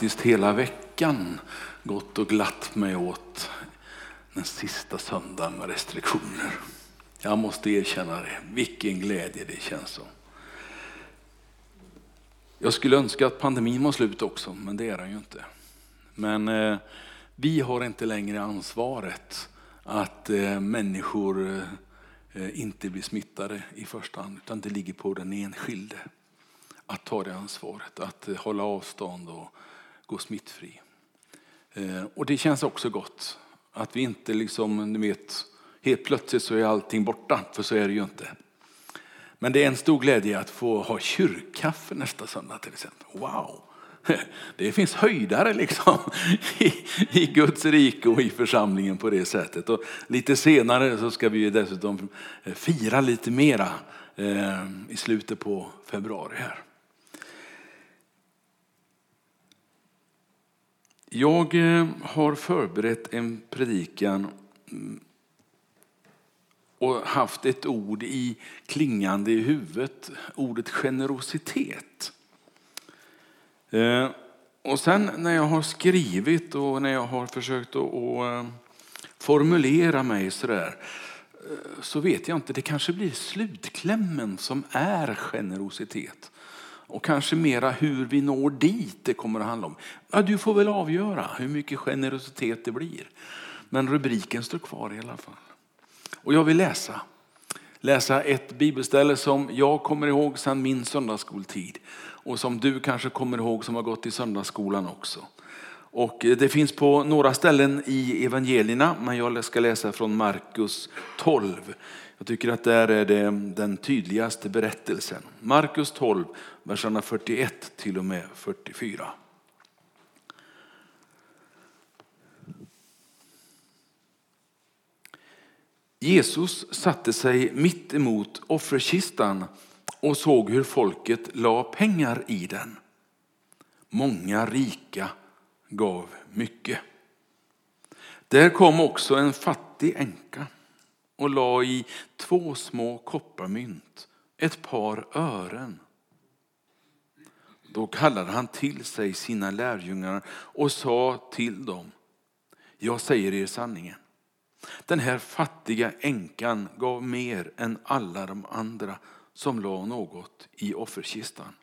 faktiskt hela veckan gått och glatt mig åt den sista söndagen med restriktioner. Jag måste erkänna det. Vilken glädje det känns som. Jag skulle önska att pandemin var slut också, men det är den ju inte. Men eh, vi har inte längre ansvaret att eh, människor eh, inte blir smittade i första hand, utan det ligger på den enskilde att ta det ansvaret, att eh, hålla avstånd och gå smittfri. Eh, och det känns också gott att vi inte liksom, ni vet, helt plötsligt så är allting borta, för så är det ju inte. Men det är en stor glädje att få ha kyrkkaffe nästa söndag till exempel. Wow! Det finns höjdare liksom i, i Guds rike och i församlingen på det sättet. Och lite senare så ska vi dessutom fira lite mera eh, i slutet på februari här. Jag eh, har förberett en predikan mm, och haft ett ord i klingande i huvudet, ordet generositet. Eh, och sen när jag har skrivit och när jag har försökt att eh, formulera mig sådär så vet jag inte, det kanske blir slutklämmen som är generositet. Och kanske mera hur vi når dit det kommer att handla om. Ja, du får väl avgöra hur mycket generositet det blir. Men rubriken står kvar i alla fall. Och jag vill läsa. Läsa ett bibelställe som jag kommer ihåg sedan min söndagsskoltid. Och som du kanske kommer ihåg som har gått i söndagsskolan också. Och eh, det finns på några ställen i evangelierna, men jag ska läsa från Markus 12. Jag tycker att där är det den tydligaste berättelsen. Markus 12, verserna 41 till och med 44. Jesus satte sig mitt emot offerkistan och såg hur folket la pengar i den. Många rika gav mycket. Där kom också en fattig änka och la i två små kopparmynt, ett par ören. Då kallade han till sig sina lärjungar och sa till dem, jag säger er sanningen. Den här fattiga änkan gav mer än alla de andra som la något i offerkistan.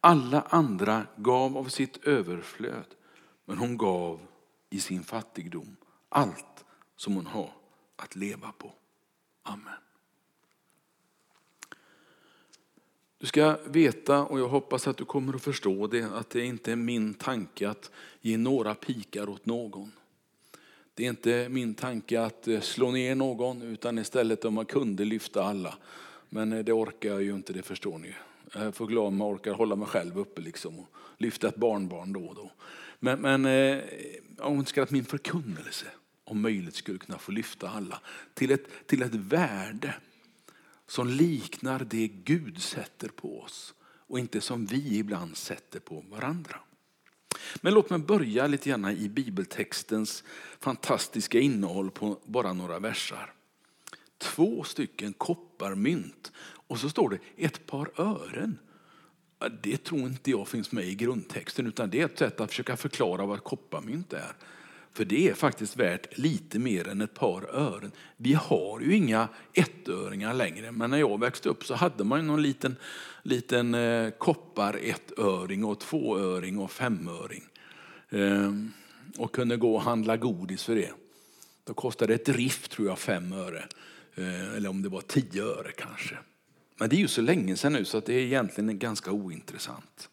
Alla andra gav av sitt överflöd, men hon gav i sin fattigdom allt som hon har att leva på. Amen. Du ska veta, och jag hoppas att du kommer att förstå det, att det inte är min tanke att ge några pikar åt någon. Det är inte min tanke att eh, slå ner någon, utan istället om man kunde lyfta alla. Men eh, det orkar jag ju inte, det förstår ni. Jag får glad om jag orkar hålla mig själv uppe liksom och lyfta ett barnbarn då och då. Men, men eh, jag önskar att min förkunnelse om möjligt skulle kunna få lyfta alla till ett, till ett värde som liknar det Gud sätter på oss och inte som vi ibland sätter på varandra. Men låt mig börja lite grann i bibeltextens fantastiska innehåll på bara några versar. Två stycken kopparmynt och så står det ett par ören. Det tror inte jag finns med i grundtexten utan det är ett sätt att försöka förklara vad ett kopparmynt är. För det är faktiskt värt lite mer än ett par ören. Vi har ju inga ettöringar längre, men när jag växte upp så hade man ju någon liten, liten eh, koppar ettöring och tvåöring och femöring. Ehm, och kunde gå och handla godis för det. Då kostade ett riff tror jag fem öre, ehm, eller om det var tio öre kanske. Men det är ju så länge sedan nu så att det är egentligen ganska ointressant.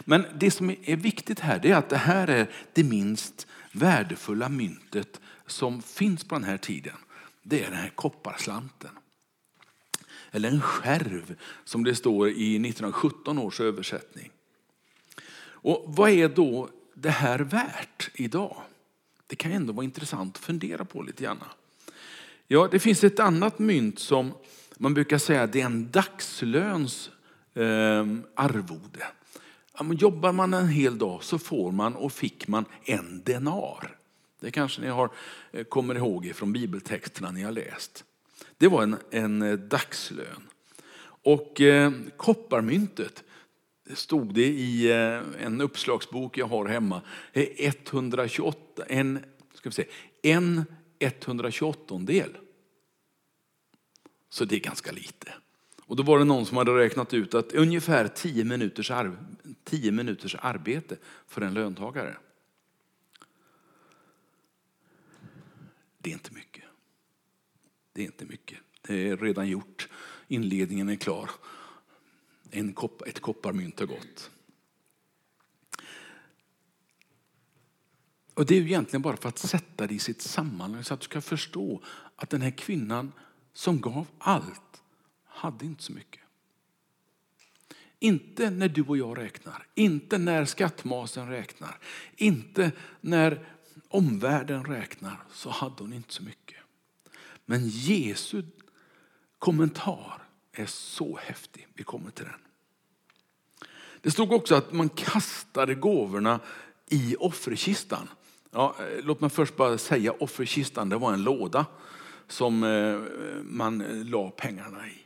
Men det som är viktigt här är att det här är det minst värdefulla myntet som finns på den här tiden. Det är den här kopparslanten. Eller en skärv som det står i 1917 års översättning. Och vad är då det här värt idag? Det kan ändå vara intressant att fundera på lite grann. Ja, det finns ett annat mynt som man brukar säga det är en dagslöns eh, arvode. Jobbar man en hel dag så får man och fick man en denar. Det kanske ni har, eh, kommer ihåg från bibeltexterna ni har läst. Det var en, en eh, dagslön. Och eh, kopparmyntet, stod det i eh, en uppslagsbok jag har hemma, 128, en, ska vi säga, en 128 del. Så det är ganska lite. Och då var det någon som hade räknat ut att ungefär 10 minuters, Tio minuters arbete för en löntagare. Det är inte mycket. Det är inte mycket. Det är redan gjort. Inledningen är klar. En kopp, ett kopparmynt har gått. Och Det är egentligen bara för att sätta det i sitt sammanhang så att du ska förstå att den här kvinnan som gav allt hade inte så mycket. Inte när du och jag räknar, inte när skattmasen räknar, inte när omvärlden räknar så hade hon inte så mycket. Men Jesu kommentar är så häftig. Vi kommer till den. Det stod också att man kastade gåvorna i offerkistan. Ja, låt mig först bara säga offerkistan, det var en låda som eh, man la pengarna i.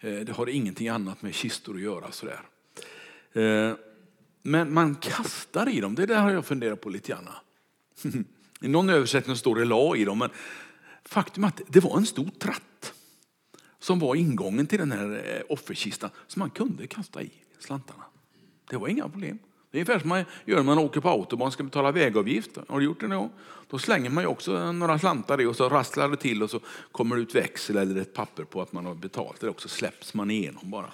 Eh, det har ingenting annat med kistor att göra. Sådär. Eh, men man kastar i dem, det där har jag funderat på lite grann. I någon översättning står det la i dem, men faktum är att det var en stor tratt som var ingången till den här eh, offerkistan som man kunde kasta i slantarna. Det var inga problem. Det är ungefär som man gör när man åker på autobahn och ska betala vägavgift. Har du gjort det någon Då slänger man ju också några slantar i och så rasslar det till och så kommer det ut växel eller ett papper på att man har betalt. Eller också släpps man igenom bara.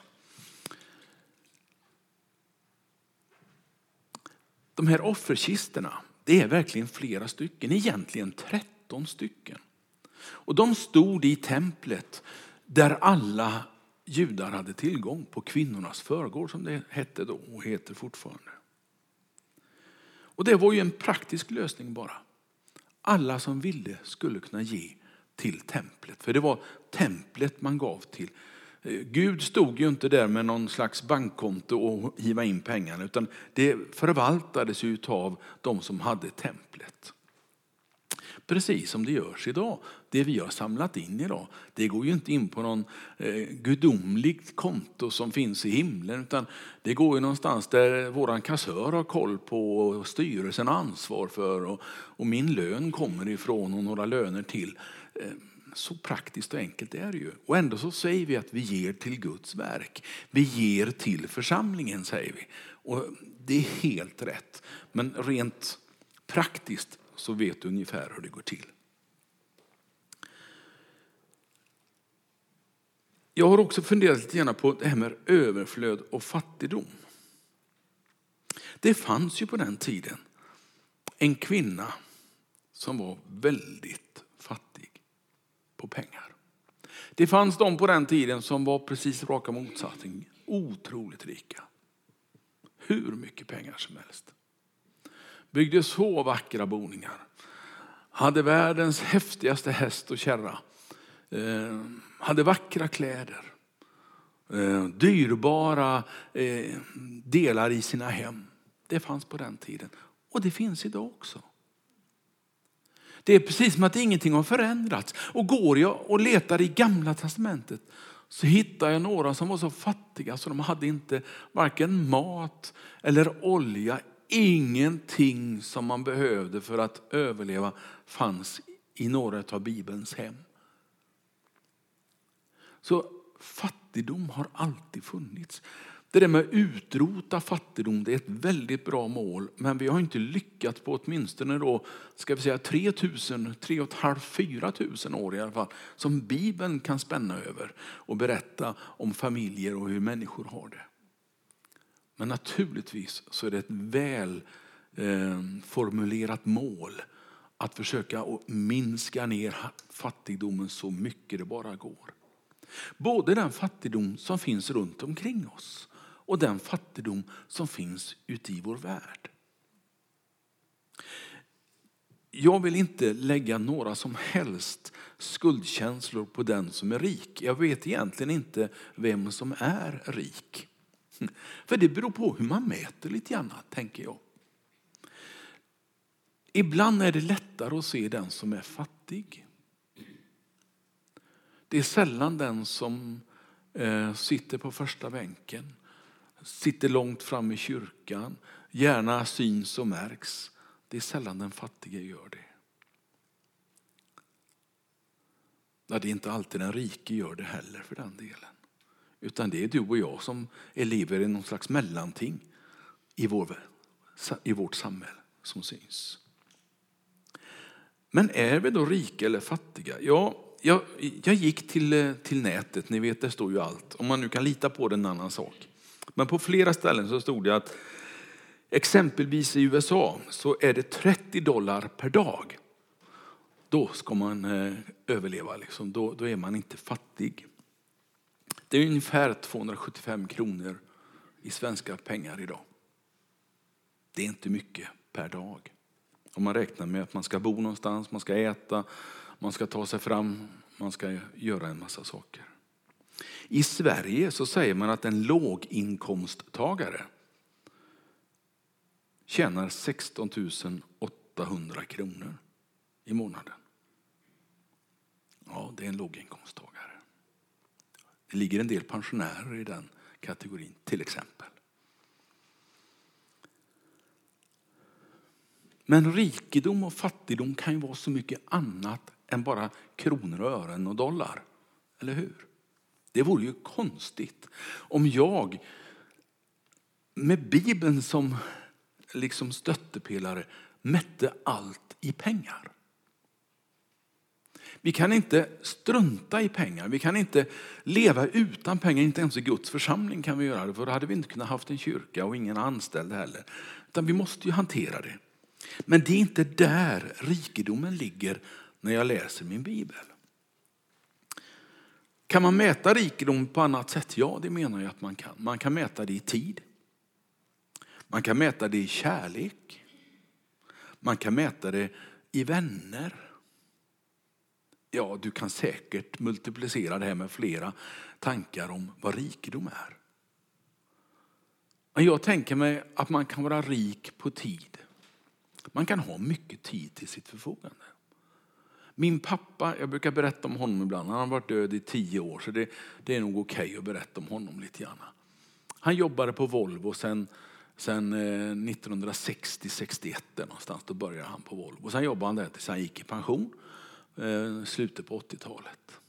De här offerkisterna, det är verkligen flera stycken, egentligen 13 stycken. Och de stod i templet där alla judar hade tillgång på kvinnornas förgård som det hette då och heter fortfarande. Och det var ju en praktisk lösning bara. Alla som ville skulle kunna ge till templet. För det var templet man gav till. Eh, Gud stod ju inte där med någon slags bankkonto och hiva in pengarna utan det förvaltades av de som hade templet. Precis som det görs idag. Det vi har samlat in idag, det går ju inte in på någon eh, gudomligt konto som finns i himlen, utan det går ju någonstans där våran kassör har koll på och styrelsen har ansvar för och, och min lön kommer ifrån och några löner till. Eh, så praktiskt och enkelt är det ju. Och ändå så säger vi att vi ger till Guds verk. Vi ger till församlingen säger vi. Och det är helt rätt. Men rent praktiskt så vet du ungefär hur det går till. Jag har också funderat lite grann på det här med överflöd och fattigdom. Det fanns ju på den tiden en kvinna som var väldigt fattig på pengar. Det fanns de på den tiden som var precis raka motsatsen, otroligt rika. Hur mycket pengar som helst byggde så vackra boningar. Hade världens häftigaste häst och kärra. Eh, hade vackra kläder. Eh, dyrbara eh, delar i sina hem. Det fanns på den tiden. Och det finns idag också. Det är precis som att ingenting har förändrats. Och går jag och letar i gamla testamentet så hittar jag några som var så fattiga så de hade inte varken mat eller olja Ingenting som man behövde för att överleva fanns i några av Bibelns hem. Så fattigdom har alltid funnits. Det där med att utrota fattigdom det är ett väldigt bra mål, men vi har inte lyckats på åtminstone då, ska vi säga 3000, 3 4 000 år i alla fall, som Bibeln kan spänna över och berätta om familjer och hur människor har det. Men naturligtvis så är det ett väl eh, formulerat mål att försöka minska ner fattigdomen så mycket det bara går. Både den fattigdom som finns runt omkring oss och den fattigdom som finns ute i vår värld. Jag vill inte lägga några som helst skuldkänslor på den som är rik. Jag vet egentligen inte vem som är rik. För det beror på hur man mäter lite grann, tänker jag. Ibland är det lättare att se den som är fattig. Det är sällan den som eh, sitter på första bänken sitter långt fram i kyrkan, gärna syns och märks. Det är sällan den fattige gör det. Ja, det är inte alltid den rike gör det heller för den delen. Utan det är du och jag som lever i någon slags mellanting i, vår, i vårt samhälle som syns. Men är vi då rika eller fattiga? Ja, jag, jag gick till, eh, till nätet, ni vet det står ju allt. Om man nu kan lita på det en annan sak. Men på flera ställen så stod det att exempelvis i USA så är det 30 dollar per dag. Då ska man eh, överleva, liksom. då, då är man inte fattig. Det är ungefär 275 kronor i svenska pengar idag. Det är inte mycket per dag. Om man räknar med att man ska bo någonstans, man ska äta, man ska ta sig fram, man ska göra en massa saker. I Sverige så säger man att en låginkomsttagare tjänar 16 800 kronor i månaden. Ja, det är en låginkomsttagare. Det ligger en del pensionärer i den kategorin till exempel. Men rikedom och fattigdom kan ju vara så mycket annat än bara kronor och ören och dollar. Eller hur? Det vore ju konstigt om jag med Bibeln som liksom stöttepelare mätte allt i pengar. Vi kan inte strunta i pengar. Vi kan inte leva utan pengar. Inte ens i Guds församling kan vi göra det. För då hade vi inte kunnat haft en kyrka och ingen anställd heller. Utan vi måste ju hantera det. Men det är inte där rikedomen ligger när jag läser min bibel. Kan man mäta rikedom på annat sätt? Ja, det menar jag att man kan. Man kan mäta det i tid. Man kan mäta det i kärlek. Man kan mäta det i vänner. Ja, du kan säkert multiplicera det här med flera tankar om vad rikedom är. Men jag tänker mig att man kan vara rik på tid. Man kan ha mycket tid till sitt förfogande. Min pappa, jag brukar berätta om honom ibland, han har varit död i tio år så det, det är nog okej okay att berätta om honom lite grann. Han jobbade på Volvo sen, sen eh, 1960-61 någonstans, då började han på Volvo. Sen jobbade han där tills han gick i pension, eh, slutet på 80-talet.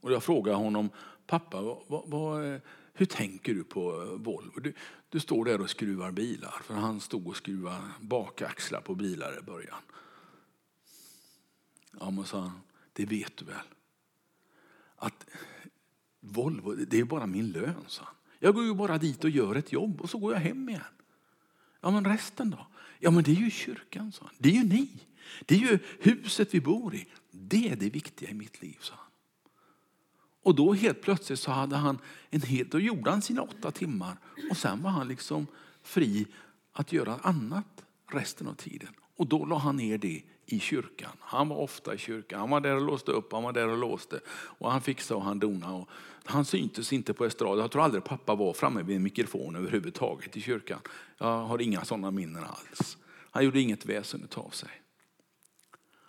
Och jag frågade honom, pappa, vad, vad, eh, hur tänker du på Volvo? Du, du står där och skruvar bilar, för han stod och skruvade bakaxlar på bilar i början. Ja, sa han, det vet du väl? Att Volvo, det är bara min lön, sa han. Jag går ju bara dit och gör ett jobb och så går jag hem igen. Ja, men resten då? Ja, men det är ju kyrkan, sa han. Det är ju ni. Det är ju huset vi bor i. Det är det viktiga i mitt liv, sa han. Och då helt plötsligt så hade han en helt, då gjorde han sina åtta timmar och sen var han liksom fri att göra annat resten av tiden. Och då la han ner det i kyrkan. Han var ofta i kyrkan. Han var där och låste upp, han var där och låste. Och han fixade och han donade. Och han syntes inte på estraden. Jag tror aldrig pappa var framme vid en mikrofon överhuvudtaget i kyrkan. Jag har inga sådana minnen alls. Han gjorde inget väsen av sig.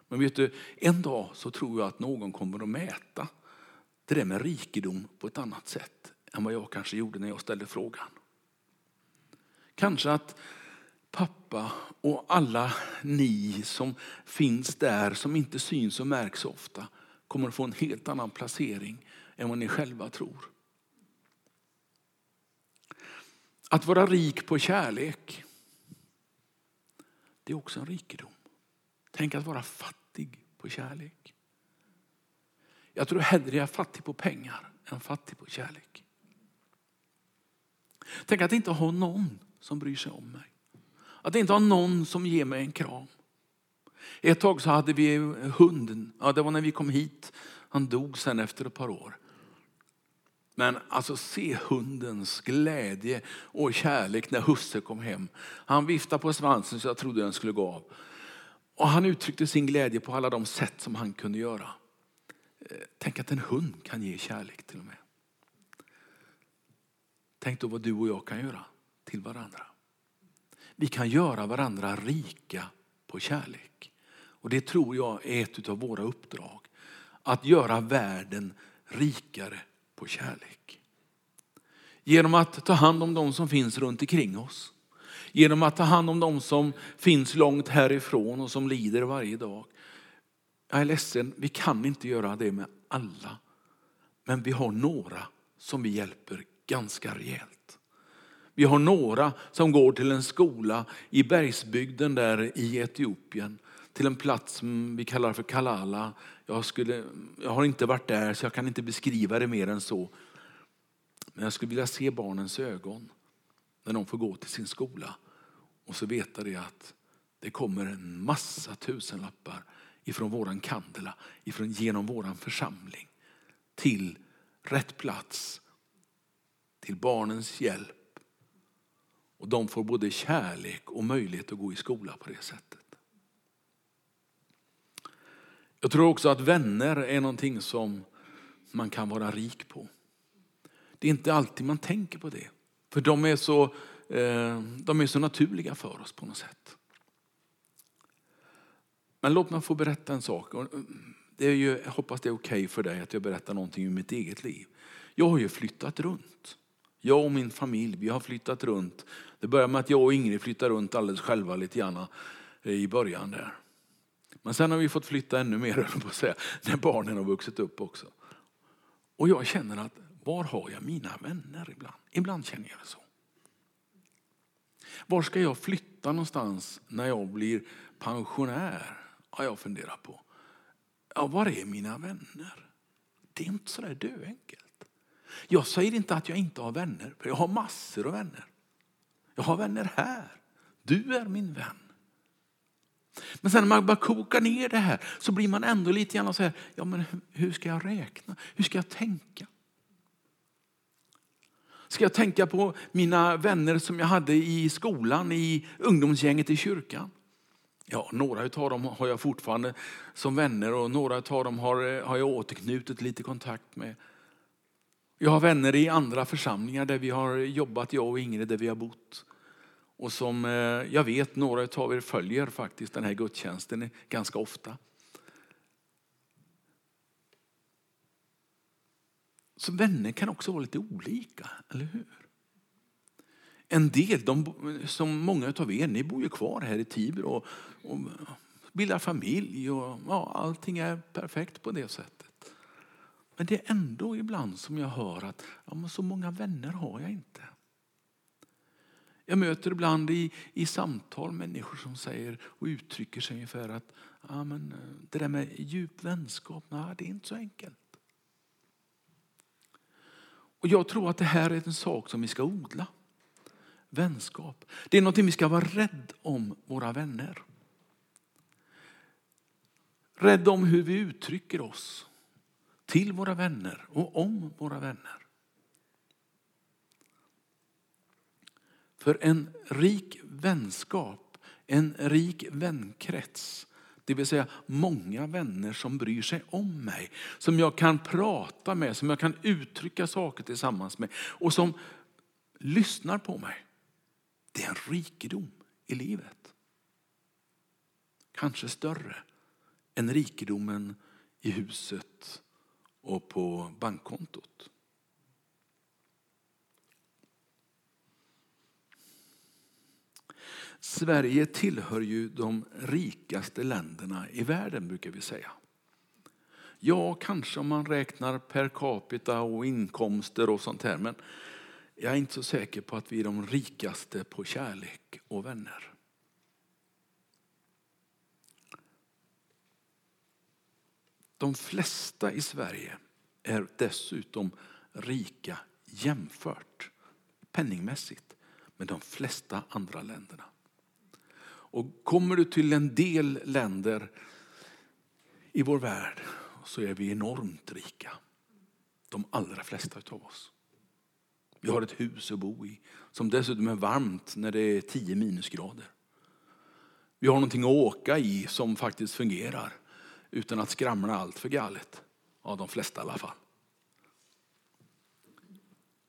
Men vet du, en dag så tror jag att någon kommer att mäta det där med rikedom på ett annat sätt än vad jag kanske gjorde när jag ställde frågan. Kanske att pappa och alla ni som finns där som inte syns och märks ofta kommer att få en helt annan placering än vad ni själva tror. Att vara rik på kärlek, det är också en rikedom. Tänk att vara fattig på kärlek. Jag tror hellre jag är fattig på pengar än fattig på kärlek. Tänk att inte ha någon som bryr sig om mig. Att inte ha någon som ger mig en kram. Ett tag så hade vi hunden, ja, det var när vi kom hit. Han dog sen efter ett par år. Men alltså se hundens glädje och kärlek när husse kom hem. Han viftade på svansen så jag trodde den skulle gå av. Och han uttryckte sin glädje på alla de sätt som han kunde göra. Eh, tänk att en hund kan ge kärlek till och med. Tänk då vad du och jag kan göra till varandra. Vi kan göra varandra rika på kärlek. Och det tror jag är ett av våra uppdrag. Att göra världen rikare på kärlek. Genom att ta hand om de som finns runt omkring oss. Genom att ta hand om de som finns långt härifrån och som lider varje dag. Jag är ledsen, vi kan inte göra det med alla. Men vi har några som vi hjälper ganska rejält. Vi har några som går till en skola i bergsbygden där i Etiopien. Till en plats som vi kallar för Kalala. Jag, skulle, jag har inte varit där så jag kan inte beskriva det mer än så. Men jag skulle vilja se barnens ögon när de får gå till sin skola och så veta det att det kommer en massa tusenlappar ifrån våran kandela, ifrån, genom våran församling till rätt plats, till barnens hjälp. Och de får både kärlek och möjlighet att gå i skola på det sättet. Jag tror också att vänner är någonting som man kan vara rik på. Det är inte alltid man tänker på det. För de är så, eh, de är så naturliga för oss på något sätt. Men låt mig få berätta en sak. Eh, det är ju, jag hoppas det är okej okay för dig att jag berättar någonting ur mitt eget liv. Jag har ju flyttat runt. Jag och min familj, vi har flyttat runt. Det började med att jag och Ingrid flyttade runt alldeles själva lite grann eh, i början där. Men sen har vi fått flytta ännu mer, på att säga, när barnen har vuxit upp också. Och jag känner att, var har jag mina vänner ibland? Ibland känner jag det så. Var ska jag flytta någonstans när jag blir pensionär? Har jag funderat på. Ja, var är mina vänner? Det är inte så där döenkelt. Jag säger inte att jag inte har vänner, för jag har massor av vänner. Jag har vänner här. Du är min vän. Men sen när man bara kokar ner det här så blir man ändå lite grann så här, ja men hur ska jag räkna? Hur ska jag tänka? Ska jag tänka på mina vänner som jag hade i skolan, i ungdomsgänget i kyrkan? Ja, några av dem har jag fortfarande som vänner och några av dem har, har jag återknutit lite kontakt med. Jag har vänner i andra församlingar där vi har jobbat, jag och Ingrid, där vi har bott. Och som eh, jag vet några av er följer faktiskt den här gudstjänsten ganska ofta. Så vänner kan också vara lite olika, eller hur? En del, de, som många av er, ni bor ju kvar här i Tibro och, och bildar familj och ja, allting är perfekt på det sättet. Men det är ändå ibland som jag hör att ja, så många vänner har jag inte. Jag möter ibland i, i samtal människor som säger och uttrycker sig ungefär att ja, men, eh, det där med djup vänskap, nej, det är inte så enkelt. Och Jag tror att det här är en sak som vi ska odla. Vänskap. Det är något vi ska vara rädd om våra vänner. Rädd om hur vi uttrycker oss till våra vänner och om våra vänner. För en rik vänskap, en rik vänkrets, det vill säga många vänner som bryr sig om mig, som jag kan prata med, som jag kan uttrycka saker tillsammans med och som lyssnar på mig. Det är en rikedom i livet. Kanske större än rikedomen i huset och på bankkontot. Sverige tillhör ju de rikaste länderna i världen brukar vi säga. Ja, kanske om man räknar per capita och inkomster och sånt här. Men jag är inte så säker på att vi är de rikaste på kärlek och vänner. De flesta i Sverige är dessutom rika jämfört penningmässigt med de flesta andra länderna. Och kommer du till en del länder i vår värld så är vi enormt rika. De allra flesta av oss. Vi har ett hus att bo i som dessutom är varmt när det är 10 minusgrader. Vi har någonting att åka i som faktiskt fungerar utan att skramla allt för galet. av de flesta i alla fall.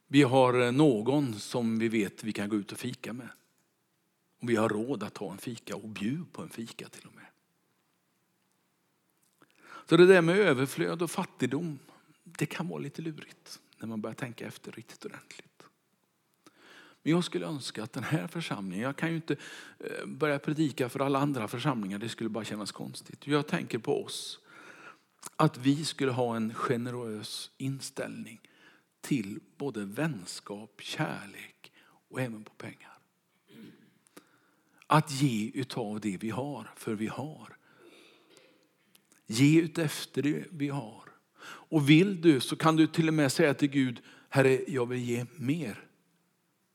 Vi har eh, någon som vi vet vi kan gå ut och fika med. Och vi har råd att ta en fika och bjuda på en fika till och med. Så det där med överflöd och fattigdom, det kan vara lite lurigt när man börjar tänka efter riktigt ordentligt. Men jag skulle önska att den här församlingen, jag kan ju inte eh, börja predika för alla andra församlingar, det skulle bara kännas konstigt. Jag tänker på oss. Att vi skulle ha en generös inställning till både vänskap, kärlek och även på pengar. Att ge utav det vi har, för vi har. Ge ut efter det vi har. Och vill du så kan du till och med säga till Gud, Herre jag vill ge mer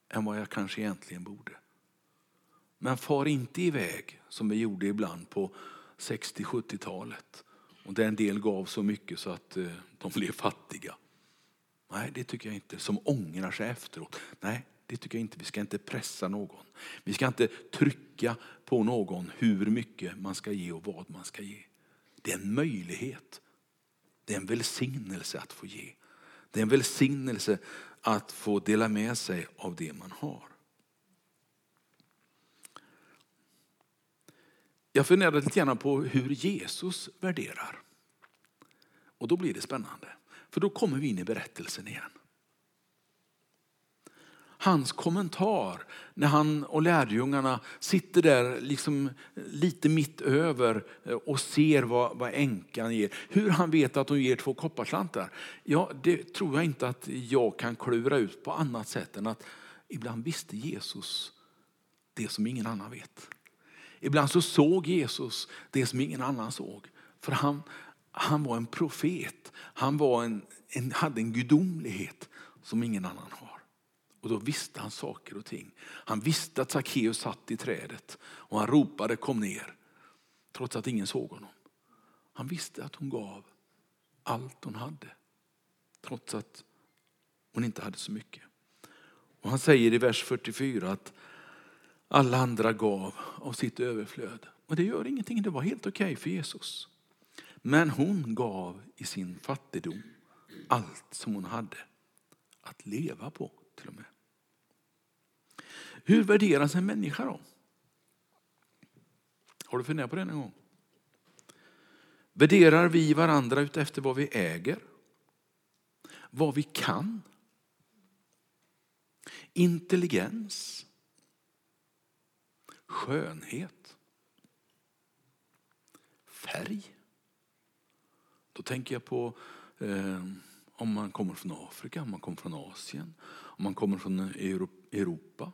än vad jag kanske egentligen borde. Men far inte iväg som vi gjorde ibland på 60-70-talet. Och där en del gav så mycket så att eh, de blev fattiga. Nej, det tycker jag inte. Som ångrar sig efteråt. Nej, det tycker jag inte. Vi ska inte pressa någon. Vi ska inte trycka på någon hur mycket man ska ge och vad man ska ge. Det är en möjlighet. Det är en välsignelse att få ge. Det är en välsignelse att få dela med sig av det man har. Jag funderade lite grann på hur Jesus värderar. Och då blir det spännande. För då kommer vi in i berättelsen igen. Hans kommentar när han och lärjungarna sitter där liksom lite mitt över eh, och ser vad, vad änkan ger. Hur han vet att hon ger två kopparslantar, ja, det tror jag inte att jag kan klura ut på annat sätt än att ibland visste Jesus det som ingen annan vet. Ibland så såg Jesus det som ingen annan såg. För han, han var en profet. Han var en, en, hade en gudomlighet som ingen annan har. Och då visste han saker och ting. Han visste att Sackeus satt i trädet och han ropade kom ner. Trots att ingen såg honom. Han visste att hon gav allt hon hade. Trots att hon inte hade så mycket. Och han säger i vers 44 att alla andra gav av sitt överflöd. Och det gör ingenting, det var helt okej okay för Jesus. Men hon gav i sin fattigdom allt som hon hade att leva på till och med. Hur värderas en människa då? Har du funderat på det någon gång? Värderar vi varandra utefter vad vi äger? Vad vi kan? Intelligens? Skönhet? Färg? Då tänker jag på eh, om man kommer från Afrika, om man kommer från Asien, om man kommer från Europa.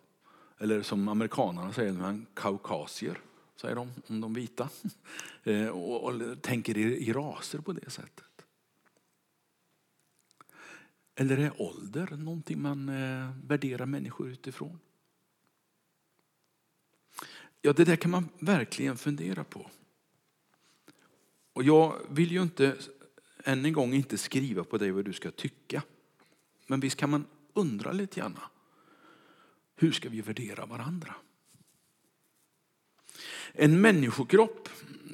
Eller som amerikanerna säger, man kaukasier, säger de om de vita. Eh, och, och tänker i, i raser på det sättet. Eller är ålder någonting man eh, värderar människor utifrån? Ja, det där kan man verkligen fundera på. Och jag vill ju inte än en gång inte skriva på dig vad du ska tycka. Men visst kan man undra lite grann. Hur ska vi värdera varandra? En människokropp,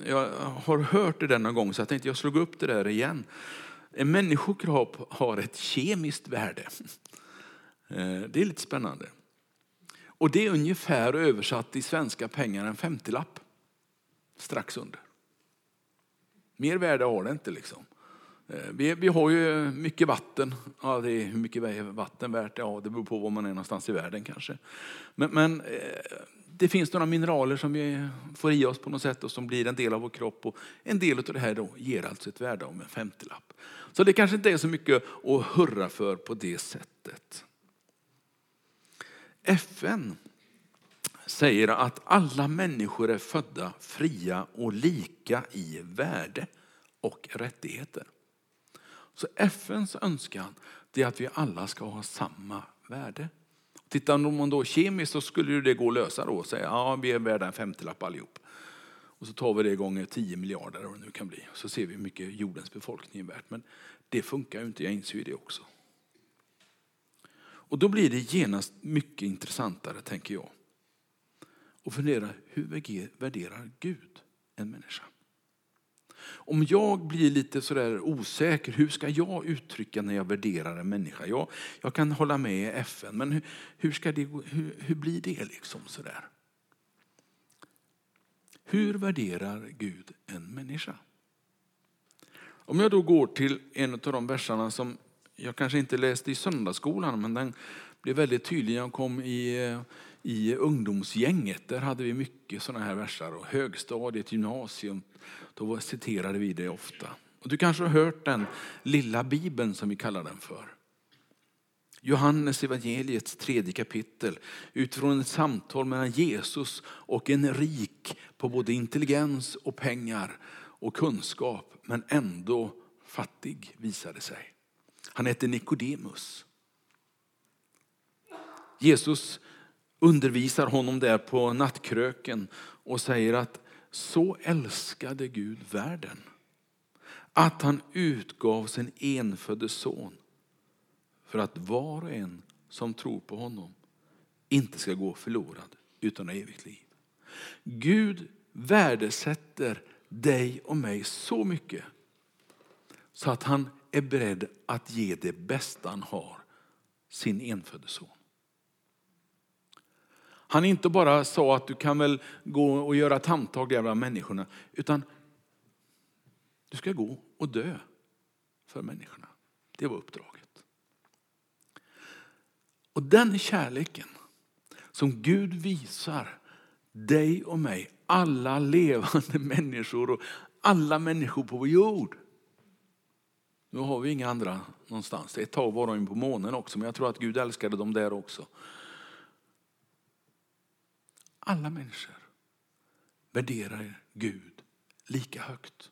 jag har hört det denna gång så jag tänkte jag slog upp det där igen. En människokropp har ett kemiskt värde. Eh, det är lite spännande. Och det är ungefär översatt i svenska pengar en femtilapp. Strax under. Mer värde har det inte liksom. Eh, vi, vi, har ju mycket vatten. Ja, det är, hur mycket är vatten värt? Ja, det beror på var man är någonstans i världen kanske. Men, men eh, det finns några mineraler som vi får i oss på något sätt och som blir en del av vår kropp. Och en del av det här då ger alltså ett värde om en femtilapp. Så det kanske inte är så mycket att hurra för på det sättet. FN säger att alla människor är födda fria och lika i värde och rättigheter. Så FNs önskan är att vi alla ska ha samma värde. Tittar man då kemiskt så skulle det gå att lösa då och säga ja vi är värda en femtiolapp allihop. Och så tar vi det gånger 10 miljarder eller vad det nu kan bli. Så ser vi hur mycket jordens befolkning är värt. Men det funkar ju inte, jag inser ju det också. Och då blir det genast mycket intressantare tänker jag. Och fundera, hur värderar Gud en människa? Om jag blir lite sådär osäker, hur ska jag uttrycka när jag värderar en människa? Jag, jag kan hålla med FN, men hur, hur, ska det, hur, hur blir det liksom sådär? Hur värderar Gud en människa? Om jag då går till en av de verserna som jag kanske inte läste i söndagsskolan, men den, blev väldigt tydlig när jag kom i, i ungdomsgänget. Där hade vi mycket sådana här verser. Och högstadiet, gymnasium, då citerade vi det ofta. Och du kanske har hört den lilla bibeln som vi kallar den för. Johannes evangeliets tredje kapitel utifrån ett samtal mellan Jesus och en rik på både intelligens och pengar och kunskap men ändå fattig visade sig. Han hette Nikodemus. Jesus undervisar honom där på nattkröken och säger att så älskade Gud världen att han utgav sin enfödde son för att var och en som tror på honom inte ska gå förlorad utan ha evigt liv. Gud värdesätter dig och mig så mycket så att han är beredd att ge det bästa han har, sin enfödde son. Han inte bara sa att du kan väl gå och göra ett handtag där bland människorna, utan du ska gå och dö för människorna. Det var uppdraget. Och den kärleken som Gud visar dig och mig, alla levande människor och alla människor på vår jord. Nu har vi inga andra någonstans. Ett tag var de på månen också, men jag tror att Gud älskade dem där också. Alla människor värderar Gud lika högt.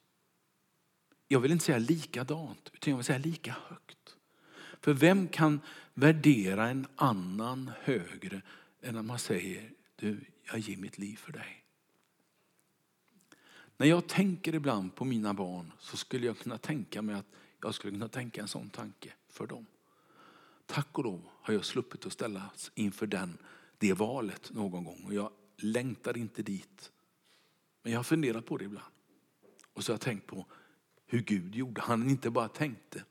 Jag vill inte säga likadant, utan jag vill säga lika högt. För vem kan värdera en annan högre än när man säger du, jag ger mitt liv för dig. När jag tänker ibland på mina barn så skulle jag kunna tänka mig att jag skulle kunna tänka en sån tanke för dem. Tack och lov har jag sluppit att ställas inför den, det valet någon gång och jag längtar inte dit. Men jag har funderat på det ibland. Och så har jag tänkt på hur Gud gjorde. Han inte bara tänkte.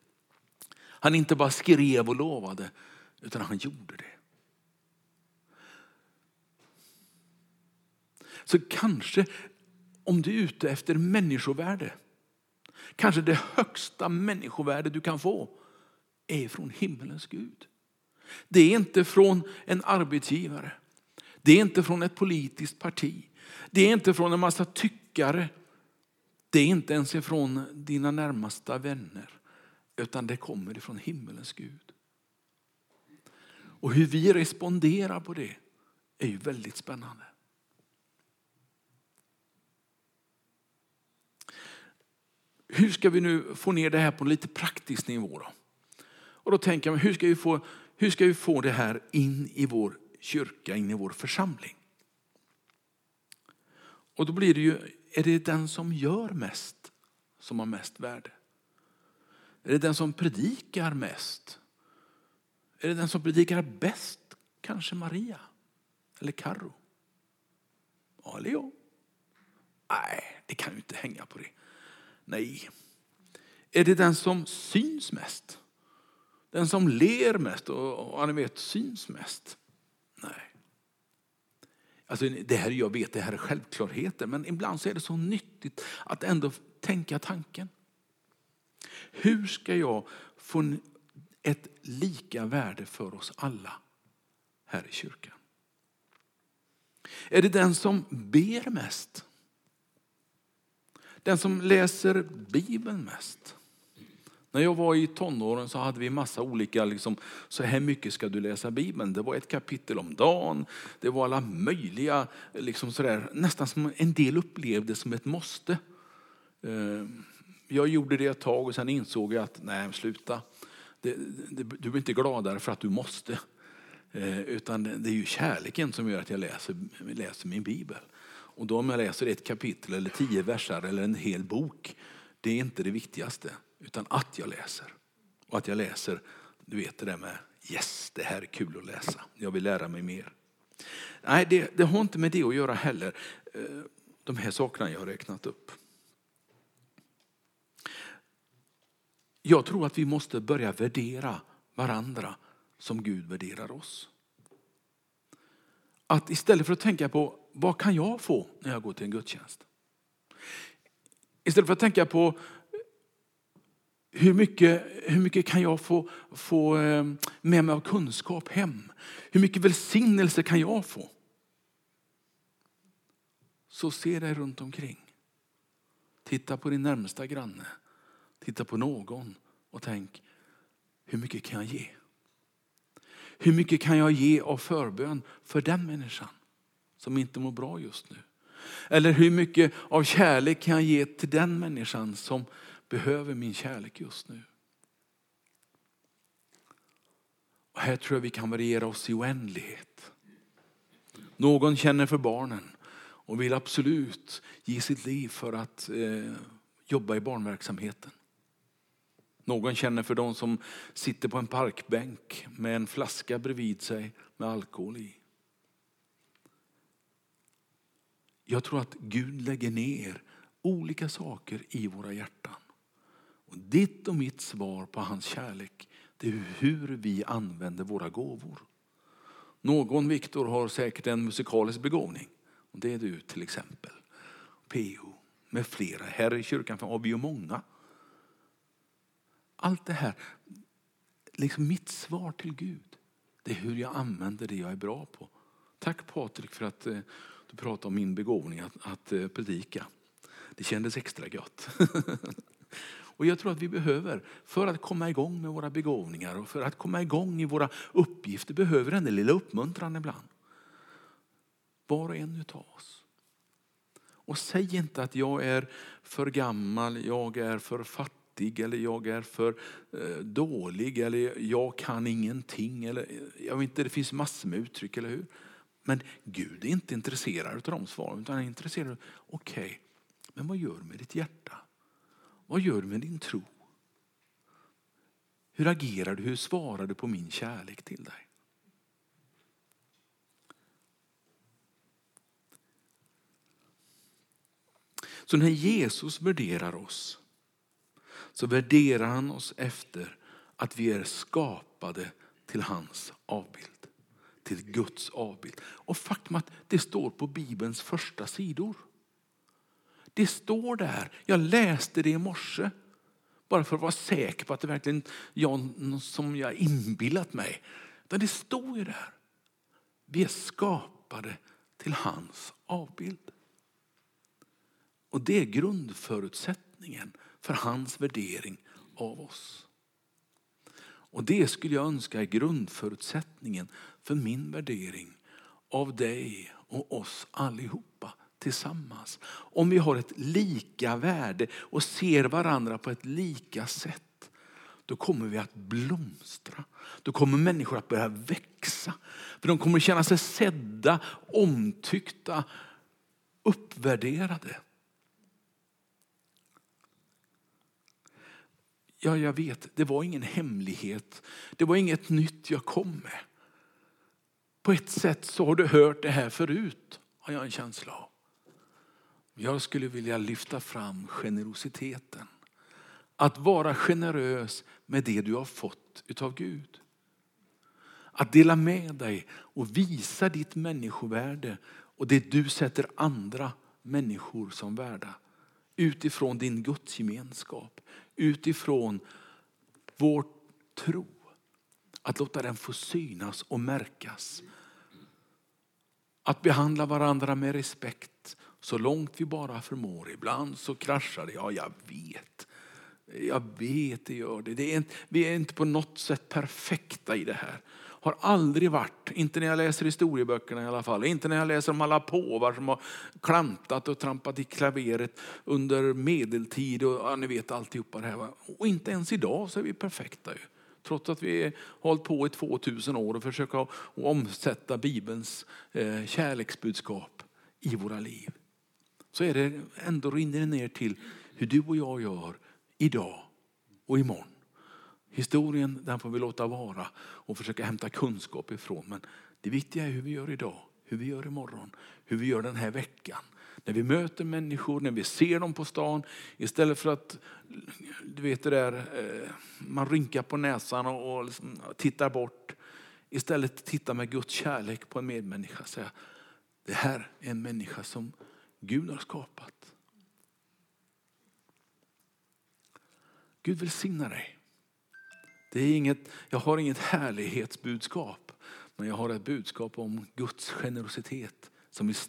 Han inte bara skrev och lovade, utan han gjorde det. Så kanske om du är ute efter människovärde, kanske det högsta människovärde du kan få är från himmelens Gud. Det är inte från en arbetsgivare. Det är inte från ett politiskt parti. Det är inte från en massa tyckare. Det är inte ens ifrån dina närmaste vänner. Utan det kommer ifrån himmelens Gud. Och hur vi responderar på det är ju väldigt spännande. hur ska vi nu få ner det här på en lite praktisk nivå? Då? Och då tänker jag, hur ska, vi få, hur ska vi få det här in i vår kyrka, in i vår församling? Och då blir det ju, är det den som gör mest som har mest värde? Är det den som predikar mest? Är det den som predikar bäst? Kanske Maria eller Karo? Ja, eller jag? Nej, det kan ju inte hänga på det. Nej. Är det den som syns mest? Den som ler mest och, och ni vet, syns mest? Alltså, det här, jag vet det här är självklarheter, men ibland så är det så nyttigt att ändå tänka tanken. Hur ska jag få ett lika värde för oss alla här i kyrkan? Är det den som ber mest? Den som läser Bibeln mest. När jag var i tonåren så hade vi massa olika, liksom, så här mycket ska du läsa Bibeln. Det var ett kapitel om dagen, det var alla möjliga, liksom sådär, nästan som en del upplevde som ett måste. Eh, jag gjorde det ett tag och sen insåg jag att, nej sluta. Det, det, du blir inte gladare för att du måste. Eh, utan det är ju kärleken som gör att jag läser, läser min bibel. Och då om jag läser ett kapitel eller tio versar eller en hel bok, det är inte det viktigaste. Utan att jag läser. Och att jag läser, du vet det där med yes, det här är kul att läsa. Jag vill lära mig mer. Nej, det, det har inte med det att göra heller. Eh, de här sakerna jag har räknat upp. Jag tror att vi måste börja värdera varandra som Gud värderar oss. Att istället för att tänka på vad kan jag få när jag går till en gudstjänst? Istället för att tänka på hur mycket, hur mycket kan jag få, få eh, med mig av kunskap hem? Hur mycket välsignelse kan jag få? Så se dig runt omkring. Titta på din närmsta granne. Titta på någon och tänk, hur mycket kan jag ge? Hur mycket kan jag ge av förbön för den människan som inte mår bra just nu? Eller hur mycket av kärlek kan jag ge till den människan som behöver min kärlek just nu? Och här tror jag vi kan variera oss i oändlighet. Någon känner för barnen och vill absolut ge sitt liv för att eh, jobba i barnverksamheten. Någon känner för de som sitter på en parkbänk med en flaska bredvid sig med alkohol i. Jag tror att Gud lägger ner olika saker i våra hjärtan. Och ditt och mitt svar på hans kärlek det är hur vi använder våra gåvor. Någon, Viktor, har säkert en musikalisk begåvning. Och det är du till exempel. PO med flera. Här i kyrkan har vi ju många. Allt det här, liksom mitt svar till Gud, det är hur jag använder det jag är bra på. Tack Patrik för att eh, du pratade om min begåvning att, att eh, predika. Det kändes extra gott. Och jag tror att vi behöver, för att komma igång med våra begåvningar och för att komma igång i våra uppgifter, behöver den lilla uppmuntran ibland. Var och en utav oss. Och säg inte att jag är för gammal, jag är för fattig eller jag är för eh, dålig eller jag kan ingenting. Eller, jag vet inte, det finns massor med uttryck, eller hur? Men Gud är inte intresserad av de svaren utan han är intresserad av, okej, okay, men vad gör du med ditt hjärta? Vad gör du med din tro? Hur agerar du? Hur svarar du på min kärlek till dig? Så när Jesus värderar oss så värderar han oss efter att vi är skapade till hans avbild. Till Guds avbild. Och faktum att det står på Bibelns första sidor. Det står där. Jag läste det i morse. Bara för att vara säker på att det verkligen är jag som jag inbillat mig. det står ju där. Vi är skapade till hans avbild. Och det är grundförutsättningen för hans värdering av oss. Och det skulle jag önska är grundförutsättningen för min värdering av dig och oss allihopa tillsammans. Om vi har ett lika värde och ser varandra på ett lika sätt, då kommer vi att blomstra. Då kommer människor att börja växa. För de kommer känna sig sedda, omtyckta, uppvärderade. Ja, jag vet, det var ingen hemlighet. Det var inget nytt jag kom med. På ett sätt så har du hört det här förut, har jag en känsla av. Jag skulle vilja lyfta fram generositeten. Att vara generös med det du har fått utav Gud. Att dela med dig och visa ditt människovärde och det du sätter andra människor som värda. Utifrån din gudsgemenskap, utifrån vår tro. Att låta den få synas och märkas. Att behandla varandra med respekt så långt vi bara förmår. Ibland så kraschar det, ja jag vet. Jag vet det gör det. det är inte, vi är inte på något sätt perfekta i det här. Har aldrig varit, inte när jag läser historieböckerna i alla fall, inte när jag läser om alla påvar som har klantat och trampat i klaveret under medeltid och ja, ni vet alltihopa det här. Och inte ens idag så är vi perfekta ju. Trots att vi har hållit på i 2000 år och försöka omsätta Bibelns eh, kärleksbudskap i våra liv så är det ändå rinner det ner till hur du och jag gör idag och imorgon. Historien den får vi låta vara och försöka hämta kunskap ifrån. Men det viktiga är hur vi gör idag, hur vi gör imorgon, hur vi gör den här veckan. När vi möter människor, när vi ser dem på stan, istället för att du vet det där, eh, man rynkar på näsan och liksom tittar bort. Istället titta med Guds kärlek på en medmänniska och säga, det här är en människa som Gud har skapat. Gud välsigna dig. Det är inget, jag har inget härlighetsbudskap, men jag har ett budskap om Guds generositet som